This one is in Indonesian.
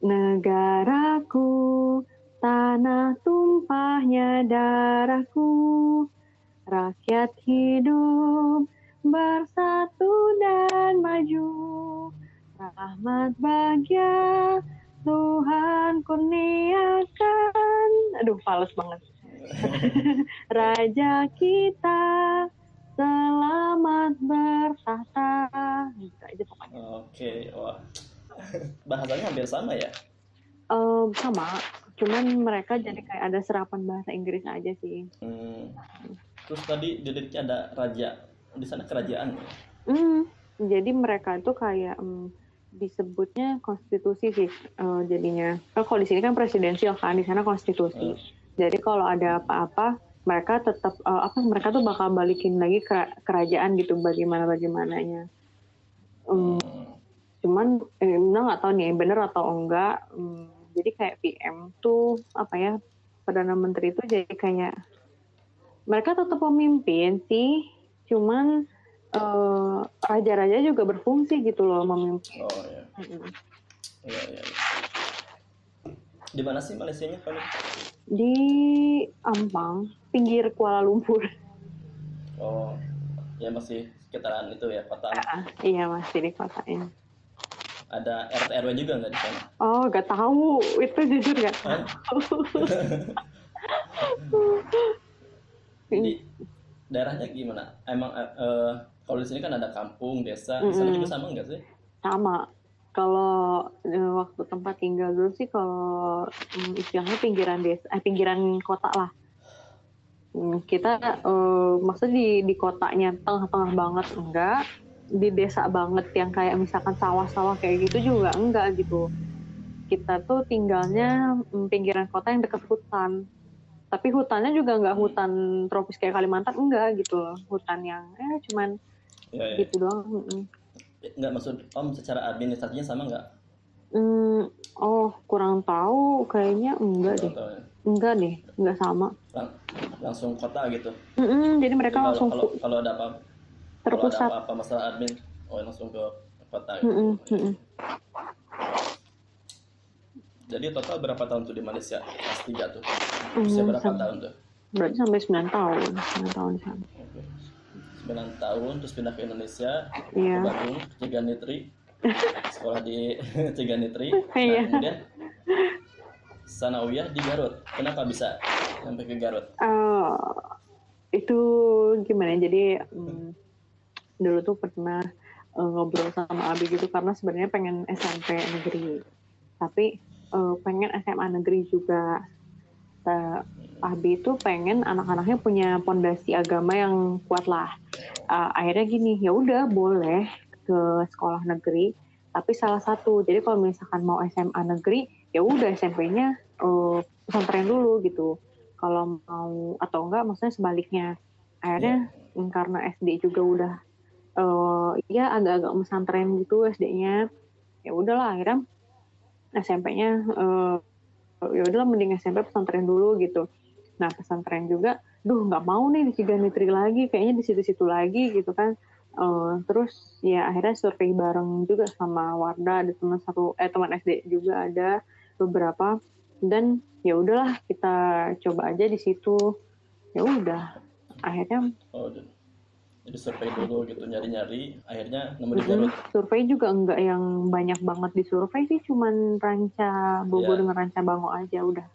negaraku, tanah tumpahnya darahku, rakyat hidup bersatu dan maju, rahmat bahagia Tuhan kurniakan. Aduh, fals banget. Raja kita selamat bertahta. Gitu aja. Oke, wah. Bahasanya hampir sama ya? Eh, sama, cuman mereka jadi kayak ada serapan bahasa Inggris aja sih. Hmm. Terus tadi di liriknya ada raja. Di sana kerajaan. Hmm, jadi mereka itu kayak hmm, disebutnya konstitusi sih eh, jadinya. Kan kalau di sini kan presidensial kan, di sana konstitusi. Jadi kalau ada apa-apa, mereka tetap eh, apa? Mereka tuh bakal balikin lagi ke kerajaan gitu, bagaimana bagaimananya. Cuman eh, nggak tahu nih bener atau enggak. Hmm, jadi kayak PM tuh apa ya? Perdana Menteri itu jadi kayak mereka tetap pemimpin sih, cuman eh, raja-raja juga berfungsi gitu loh memimpin. Oh ya. Mm-mm. Iya, iya. iya. Di mana sih Malaysianya kamu? Di Ampang, pinggir Kuala Lumpur. Oh, ya masih sekitaran itu ya kota. Ah, iya masih di kota ini. Ada RT RW juga nggak di sana? Oh, gak tahu. Itu jujur gak Hah? tahu. Jadi daerahnya gimana? Emang eh, kalau di sini kan ada kampung, desa, di sana Mm-mm. juga sama nggak sih? Sama. Kalau eh, waktu tempat tinggal dulu sih kalau mm, istilahnya pinggiran desa, eh, pinggiran kota lah. Hmm, kita eh, maksudnya di di kotanya tengah-tengah banget enggak, di desa banget yang kayak misalkan sawah-sawah kayak gitu juga enggak gitu. Kita tuh tinggalnya mm, pinggiran kota yang dekat hutan. Tapi hutannya juga enggak hutan tropis kayak Kalimantan enggak gitu loh. Hutan yang eh cuman Ya, ya. gitu doang. mm-mm. Nggak maksud Om secara administrasinya sama nggak? Hmm, oh kurang tahu kayaknya enggak deh. Nggak tahu ya. Enggak deh, enggak sama. Lang- langsung kota gitu. Mm-mm, jadi mereka Jadi langsung kalau, kalau ada apa kalau ada terpusat. apa-apa masalah admin, oh langsung ke kota gitu. Mm-mm. Jadi total berapa tahun tuh di Malaysia? Pas tiga tuh. Usia berapa sam- tahun tuh? Berarti sampai 9 tahun, 9 tahun di sana. Oke. 9 tahun terus pindah ke Indonesia, Iya. ke Bandung, Ciganitri. Sekolah di Ciganitri. Nah, Iya. kemudian Sanawiyah di Garut. Kenapa bisa sampai ke Garut? Eh, itu gimana? Jadi mm, dulu tuh pernah eh, ngobrol sama Abi gitu karena sebenarnya pengen SMP negeri, tapi eh, pengen SMA negeri juga. Ta- Abi itu pengen anak-anaknya punya pondasi agama yang kuat lah. Eh, akhirnya gini, ya udah boleh ke sekolah negeri, tapi salah satu. Jadi kalau misalkan mau SMA negeri, ya udah SMP-nya eh, pesantren dulu gitu. Kalau mau atau enggak, maksudnya sebaliknya. Akhirnya mm, karena SD juga udah eh, ya agak-agak pesantren gitu SD-nya. Ya udahlah akhirnya SMP-nya eh, ya udahlah mending SMP pesantren dulu gitu. Nah pesantren juga, duh nggak mau nih di Ciganitri lagi, kayaknya di situ-situ lagi gitu kan. Eh, terus ya akhirnya survei bareng juga sama Warda, ada teman satu eh teman SD juga ada beberapa dan ya udahlah kita coba aja di situ. Ya udah, akhirnya Oh, jadi survei dulu gitu nyari-nyari, akhirnya nemu di Garut. survei juga enggak yang banyak banget disurvei sih, cuman ranca Bogor Ya. dengan ranca Bango aja udah.